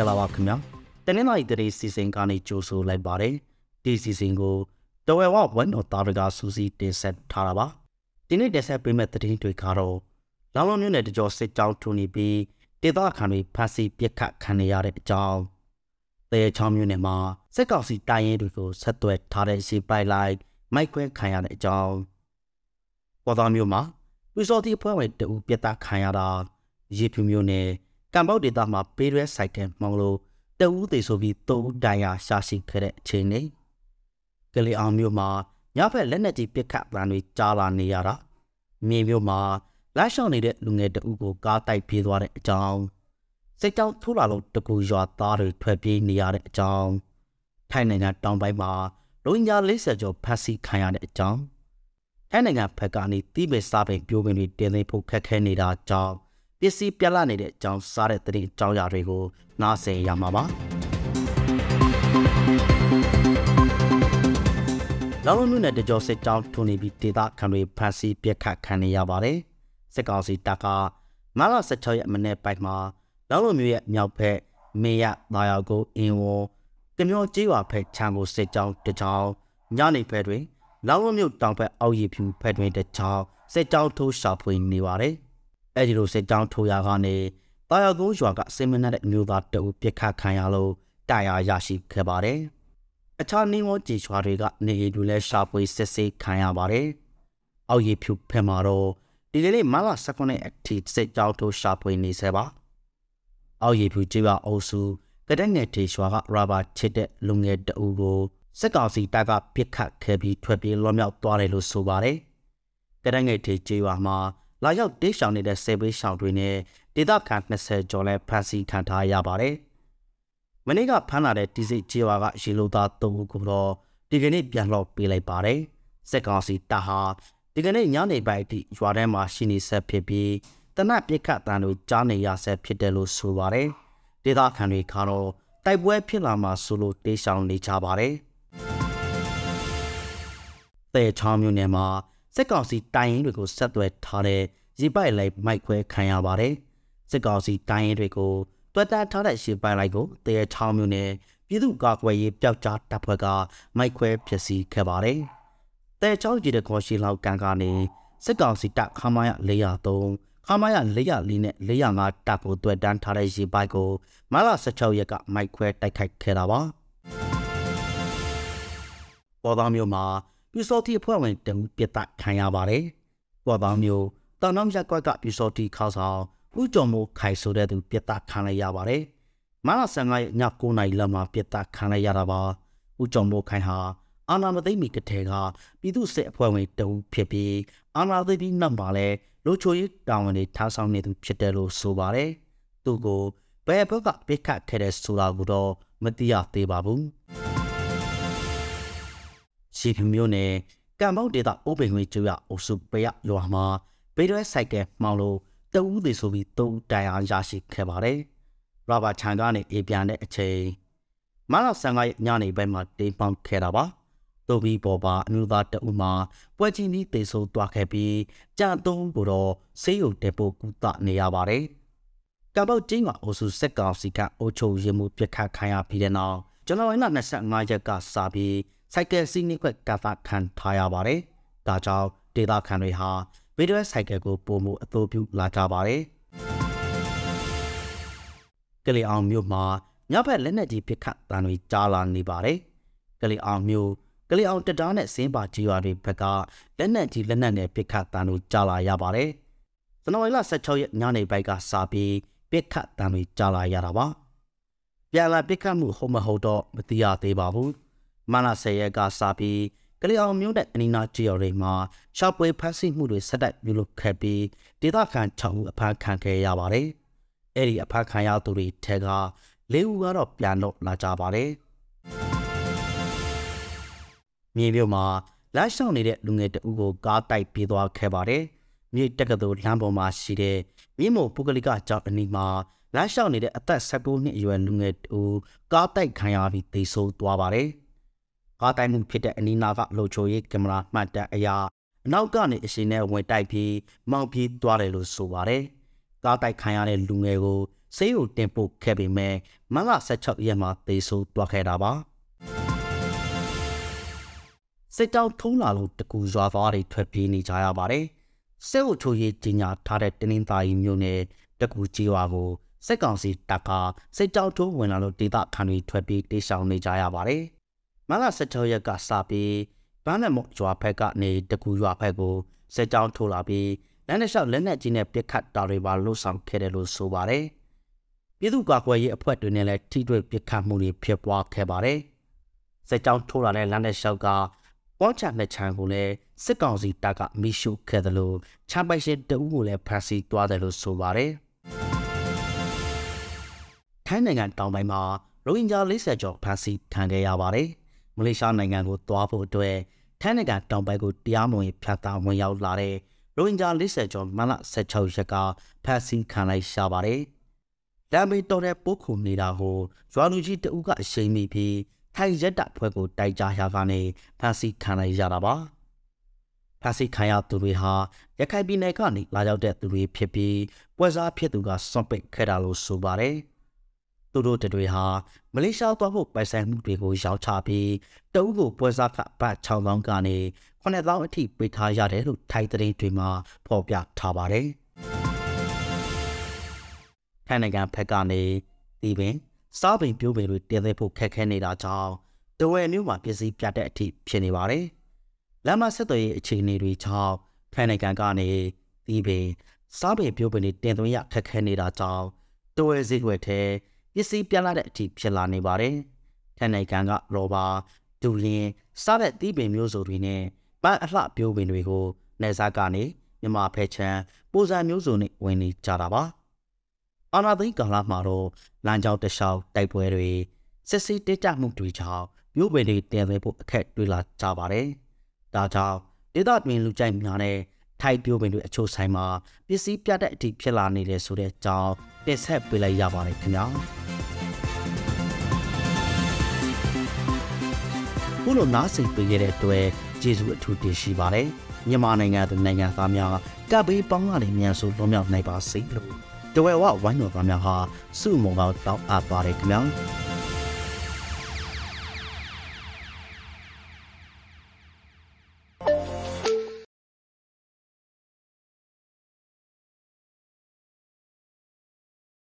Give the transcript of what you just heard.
င်္ဂလာပါခင်ဗျာတနင်္လာရီတရေစီစဉ်ကနေကြိုဆိုလိုက်ပါတယ်ဒီစီစဉ်ကိုတဝဲဝဝန်တော်တာရကစူစီတင်ဆက်ထားတာပါဒီနေ့တင်ဆက်ပေးမယ့်သတင်းတွေကတော့လောင်လုံးမြို့နယ်တကြောစစ်ကြောင်းထုံနေပြီးဒေသခံတွေဖမ်းဆီးပစ်ခတ်ခံနေရတဲ့အကြောင်းတဲချောင်းမြို့နယ်မှာစက်ကောင်စီတိုင်ရင်တွေကိုဆက်သွယ်ထားတဲ့စီပိုက်လိုက်မိုက်ခွဲခံရတဲ့အကြောင်းပေါ်တော်မြို့မှာပူစောတိအဖွဲ့ဝင်တူပြတ်သားခံရတာရေဖြူမြို့နယ် ကံပေါက်ဒေသမှာပေးရွဲဆိုင်ကမှောင်လို့တအူးသေးဆိုပြီးသုံးတိုင်ရရှာရှိခဲ့တဲ့အခြေအနေကလေးအောင်မြို့မှာညဖက်လက်နက်ကြီးပစ်ခတ်ပန်တွေကြားလာနေရတာမြေမြို့မှာလက်ရှောင်နေတဲ့လူငယ်တအူးကိုကားတိုက်ပြေးသွားတဲ့အကြောင်းစိတ်ကြောင့်ထိုးလာလို့တကူရွာသားတွေထွက်ပြေးနေရတဲ့အကြောင်းထိုင်းနိုင်ငံတောင်ပိုင်းမှာလူည40ကျော်ဖမ်းဆီးခံရတဲ့အကြောင်းထိုင်းနိုင်ငံဘက်ကနေတိဘေစားပင်ပြိုးပင်တွေတင်သိဖို့ခက်ခဲနေတာကြောင့် ပစ္စည်းပြက်လာနေတဲ့အကြောင်းစားတဲ့တဲ့ကြောင်းရာတွေကိုနားဆင်ရမှာပါလောင်လုံးမြို့နယ်တကြောစစ်တောင်းထုံနေပြီးဒေသခံတွေဖမ်းဆီးပြက်ခတ်ခံနေရပါတယ်စစ်ကောင်စီတပ်ကမလာ16ရက်မနေ့ပိုင်းမှာလောင်လုံးမြို့ရဲ့မြောက်ဘက်မေရတာယာကိုအင်းဝတမျိုးကျေးရွာဖက်ခြံကိုစစ်ကြောင်းတကြောင်းညနေဖက်တွင်လောင်လုံးမြို့တောင်ဘက်အောက်ရည်ဖြူဖက်တွင်တကြောင်းစစ်ကြောင်းထိုးရှာဖွေနေပါတယ် အဲ့ဒီလိုစစ်ကြောင်းထိုးရာကနေတာယာကုန်းရွာကစိမနက်တဲ့မျိုးသားတအုပ်ပြစ်ခတ်ခံရလို့တရားရရှိခဲ့ပါတယ်။အခြားနေဝကြည်ရွာတွေကနေရီတွေလည်းရှာဖွေစစ်ဆေးခံရပါတယ်။အောက်ရည်ဖြူဖက်မှာတော့ဒီကနေ့မလာ19အထိစစ်ကြောင်းထိုးရှာဖွေနေစေပါ။အောက်ရည်ဖြူကျေးရွာအုပ်စုကတဲ့ငယ်တေရွာကရာဘာချစ်တဲ့လူငယ်တအုပ်ကိုစစ်ကောင်စီတပ်ကပစ်ခတ်ခဲ့ပြီးထွက်ပြေးလွှမ်းမြောက်သွားတယ်လို့ဆိုပါတယ်။ကတဲ့ငယ်တေကျေးရွာမှာ လာရောက်တေးရှောင်နေတဲ့ဆေးဘေးရှောင်တွေနဲ့ဒေသခံ20ကျော်လည်းဖမ်းဆီးခံထားရပါတယ်။မနေ့ကဖမ်းလာတဲ့ဒီစိကျေဝါကရေလိုသား၃ဦးကိုတော့ဒီကနေ့ပြန်လှော့ပေးလိုက်ပါတယ်။စက်ကောင်စီတပ်ဟာဒီကနေ့ညနေပိုင်းအထိရွာထဲမှာရှိနေဆက်ဖြစ်ပြီးတနက်ပြစ်ခတ်တန်တို့ကြားနေရဆက်ဖြစ်တယ်လို့ဆိုပါတယ်။ဒေသခံတွေကတော့တိုက်ပွဲဖြစ်လာမှဆိုလို့တေးရှောင်နေကြပါတယ်။တဲ့ချောင်းမြို့နယ်မှာ စက်ကောင်စီတိုင်ရင်တွေကိုဆက်သွယ်ထားတဲ့ရေပိုက်လိုက်မိုက်ခွဲခံရပါတယ်။စစ်ကောင်စီတိုင်ရင်တွေကိုတွက်တာထားတဲ့ရေပိုက်လိုက်ကိုတရေချောင်းမျိုးနဲ့ပြည်သူ့ကာကွယ်ရေးပျောက်ကြားတပ်ဖွဲ့ကမိုက်ခွဲဖျက်ဆီးခဲ့ပါတယ်။တဲချောင်းကြီးတဲ့ခေါ်ရှိလောက်ကန်ကနေစစ်ကောင်စီတပ်ခမာရ403ခမာရ404နဲ့405တပ်ကိုတွက်တန်းထားတဲ့ရေပိုက်ကိုမလာ16ရက်ကမိုက်ခွဲတိုက်ခိုက်ခဲ့တာပါ။ပေါ်သားမျိုးမှာ ပြူစောတိအဖွဲ့ဝင်တဦးပြစ်တက်ခံရပါတယ်။ပေါ်သားမျိုးတောင်နှောင်းရက်ကွက်ကပြူစောတိခေါဆောင်ဦးကျော်မိုးခိုင်ဆိုတဲ့သူပြစ်တက်ခံလိုက်ရပါတယ်။မလာ15ရက်ည9နာရီလောက်မှာပြစ်တက်ခံလိုက်ရတာပါ။ဦးကျော်မိုးခိုင်ဟာအာနာမသိမီကတဲ့ကပြည်သူ့စစ်အဖွဲ့ဝင်တဦးဖြစ်ပြီးအာနာသိပြီးနောက်မှာလဲလူချိုရေးတာဝန်တွေထားဆောင်နေသူဖြစ်တယ်လို့ဆိုပါတယ်။သူကိုဘယ်ဘက်ကပြစ်ခတ်ခဲ့တဲ့ဆိုတာကိုတော့မသိရသေးပါဘူး။ ရှိဖြူမျိုးနဲ့ကံပေါက်ဒေတာအိုးပင်ငွေကျွရအုပ်စုပရရွာမှာဘေးရွဲဆိုင်ကယ်မှောင်လို့တဦးသေးဆိုပြီးသုံးတိုင်အောင်ရရှိခဲ့ပါတယ်။ရာဘာချန်ကနေအေးပြန်တဲ့အချိန်မလာ15ရက်ညနေပိုင်းမှာတိမ်ပေါင်းခဲ့တာပါ။တိုဘီပေါ်ပါအမျိုးသားတဦးမှာပွဲချင်းပြီးတေဆိုးသွားခဲ့ပြီးကြာသုံးကိုတော့ဆေးရုံတက်ဖို့ကူတနေရပါတယ်။ကပောက်ကျင်းကအုပ်စုစက်ကောင်စီကအုပ်ချုပ်ရေးမှုပြစ်ခတ်ခံရပြီးတဲ့နောက်ကျွန်တော်ရင်းလာ25ရက်ကစပြီး စိုက်ကယ်စီးနှိခွက်ကဖခံထားရပါတယ်။ဒါကြောင့်ဒေတာခံတွေဟာဗီဒီယိုဆိုင်ကယ်ကိုပုံမှုအသုံးပြုလာကြပါတယ်။ကလေးအောင်မြို့မှာညဘက်လက်နက်ကြီးပစ်ခတ်တံတွေကြားလာနေပါတယ်။ကလေးအောင်မြို့ကလေးအောင်တတားနဲ့စင်းပါကြီးရွာတွေဘက်ကလက်နက်ကြီးလက်နက်နဲ့ပစ်ခတ်တံတွေကြားလာရပါတယ်။ဇန်နဝါရီလ16ရက်ညနေပိုင်းကစပြီးပစ်ခတ်တံတွေကြားလာရတာပါ။ပြန်လာပစ်ခတ်မှုဟုတ်မဟုတ်တော့မသိရသေးပါဘူး။ မန10ရက်ကစပြီးကလေးအောင်မြို့တဲ့အနီးနားကြီးတွေမှာရှောက်ပွဲဖမ်းဆီးမှုတွေဆက်တိုက်ပြုလုပ်ခဲ့ပြီးဒေသခံ6ဦးအဖမ်းခံခဲ့ရပါတယ်။အဲ့ဒီအဖမ်းခံရသူတွေထဲက၄ဦးကတော့ပြန်တော့လာကြပါတယ်။မြေမြို့မှာလက်ရှောင်နေတဲ့လူငယ်တဦးကိုကားတိုက်ပြေးသွားခဲ့ပါတယ်။မြေတက္ကသိုလ်လမ်းပေါ်မှာရှိတဲ့မြေမို့ပုဂ္ဂလိကကျောင်းအနီးမှာလက်ရှောင်နေတဲ့အသက်16နှစ်အရွယ်လူငယ်တူကားတိုက်ခံရပြီးသေဆုံးသွားပါတယ်။ ကားတိုင်းမှုဖြစ်တဲ့အနီးနားကလိုချိုရေးကင်မရာမှတ်တမ်းအရာအနောက်ကနေအရှင်နဲ့ဝင်တိုက်ပြီးမောင်းပြေးသွားတယ်လို့ဆိုပါတယ်။ကားတိုက်ခံရတဲ့လူငယ်ကိုဆေးရုံတင်ပို့ခဲ့ပေမဲ့မလ16ရက်မှာသေဆုံးသွားခဲ့တာပါစစ်တောင်းထုံးလာလို့တကူရွာသားတွေထွက်ပြေးနေကြရပါတယ်စစ်အုပ်ချုပ်ရေးကြီးညာထားတဲ့တင်းင်းသားကြီးမျိုးနဲ့တကူကြီးရွာကိုစစ်ကောင်စီတပ်ကစစ်တောင်းထုံးဝင်လာလို့ဒေသခံတွေထွက်ပြေးတိရှောင်နေကြရပါတယ် မလ16ရက်ကစပြီးဗန်းလက်မော့ရွာဖက်ကနေတကူရွာဖက်ကိုစစ်တောင်းထိုးလာပြီးလမ်းတစ်လျှောက်လက်နက်ကြီးနဲ့ပစ်ခတ်တာတွေပါလှုပ်ဆောင်ခဲ့တယ်လို့ဆိုပါတယ်။ပြည်သူ့ကာကွယ်ရေးအဖွဲ့တွေနဲ့လည်းထိတွေ့ပစ်ခတ်မှုတွေဖြစ်ပွားခဲ့ပါတယ်။စစ်ကြောင်းထိုးလာတဲ့လမ်းတစ်လျှောက်ကပွားချနှစ်ချမ်းကိုလည်းစစ်ကောင်စီတပ်ကမိရှုခဲ့တယ်လို့ချမ်းပိုက်ရှင်တအူးကိုလည်းဖမ်းဆီးသွားတယ်လို့ဆိုပါတယ်။ထိုင်းနိုင်ငံတောင်ပိုင်းမှာရိုဟင်ဂျာ40ကျော်ဖမ်းဆီးခံခဲ့ရပါတယ်။ မလေးရှားနိုင်ငံကိုသွားဖို့အတွက်ထိုင်းနိုင်ငံတောင်ပိုင်းကိုတရားမဝင်ဖြတ်သားဝင်ရောက်လာတဲ့ရိုဟင်ဂျာ40ကျော်မလ16ရက်ကဖမ်းဆီးခံလိုက်ရှာပါတယ်။ဒါပေတော်တဲ့ပုတ်ခုနေတာကိုရွာလူကြီးတဦးကအရှိန်မိပြီးထိုင်ရက်တပ်ဖွဲ့ကိုတိုက်ကြရာကနေဖမ်းဆီးခံလိုက်ရတာပါ။ဖမ်းဆီးခံရသူတွေဟာရခိုင်ပြည်နယ်ကနေလာရောက်တဲ့သူတွေဖြစ်ပြီးပွဲစားဖြစ်သူကစွန့်ပစ်ခဲ့တာလို့ဆိုပါတယ်။ သူတို့တွေဟာမလေးရှားသွားဖို့ပိုင်ဆိုင်မှုတွေကိုရောက်ချပြီးတအုပ်ကိုပွဲစားကပတ်6000ကနေ9000အထိပေးထားရတယ်လို့ထိုင်သတင်းတွေမှာဖော်ပြထားပါတယ်။ထိုင်နိုင်ငံဖက်ကနေဒီပင်စားပင်ပြိုးပင်တွေတည်သေးဖို့ခက်ခဲနေတာကြောင့်တဝယ်မျိုးမှာပစ္စည်းပြတ်တဲ့အထိဖြစ်နေပါတယ်။လမ်းမဆက်သွယ်ရေးအခြေအနေတွေကြောင့်ထိုင်နိုင်ငံကနေဒီပင်စားပင်ပြိုးပင်တွေတင်သွင်းရခက်ခဲနေတာကြောင့်တဝယ်ဈေးွယ်ထဲ ပစ္စည်းပြတ်လာတဲ့အထိဖြစ်လာနေပါတယ်။ထိုင်နိုင်ငံကရောဘာဒူလင်းစားတဲ့သီးပင်မျိုးစုံတွေနဲ့ပန်းအလှပြိုးပင်တွေကိုနေစားကနေမြမဖဲချမ်းပိုစံမျိုးစုံနဲ့ဝင်နေကြတာပါအာနာသိန်းကာလမှာတော့လမ်းကြောင်းတလျှောက်တိုက်ပွဲတွေစစ်စစ်တက်ကြမှုတွေကြောင့်မြို့ပင်တွေတင်သွင်းဖို့အခက်တွေ့လာကြပါတယ်ဒါကြောင့်ဒေသတွင်လူကြိုက်များတဲ့ထိုက်ပြိုးပင်တွေအချို့ဆိုင်မှာပစ္စည်းပြတ်တဲ့အထိဖြစ်လာနေတယ်ဆိုတဲ့အကြောင်းတင်ဆက်ပေးလိုက်ရပါတယ်ခင်ဗျာ ခုလိုနားဆင်ပေးခဲ့တဲ့အတွက်ကျေးဇူးအထူးတင်ရှိပါတယ်မြန်မာနိုင်ငံသူနိုင်ငံသားများကပ်ဘေးပေါင်းကနေမြန်ဆိုလွန်မြောက်နိုင်ပါစေလို့တဝဲဝဝိုင်းတော်သားများဟာစုမုံကောင်းတောင်းအပ်ပါတယ်ခင်ဗျာ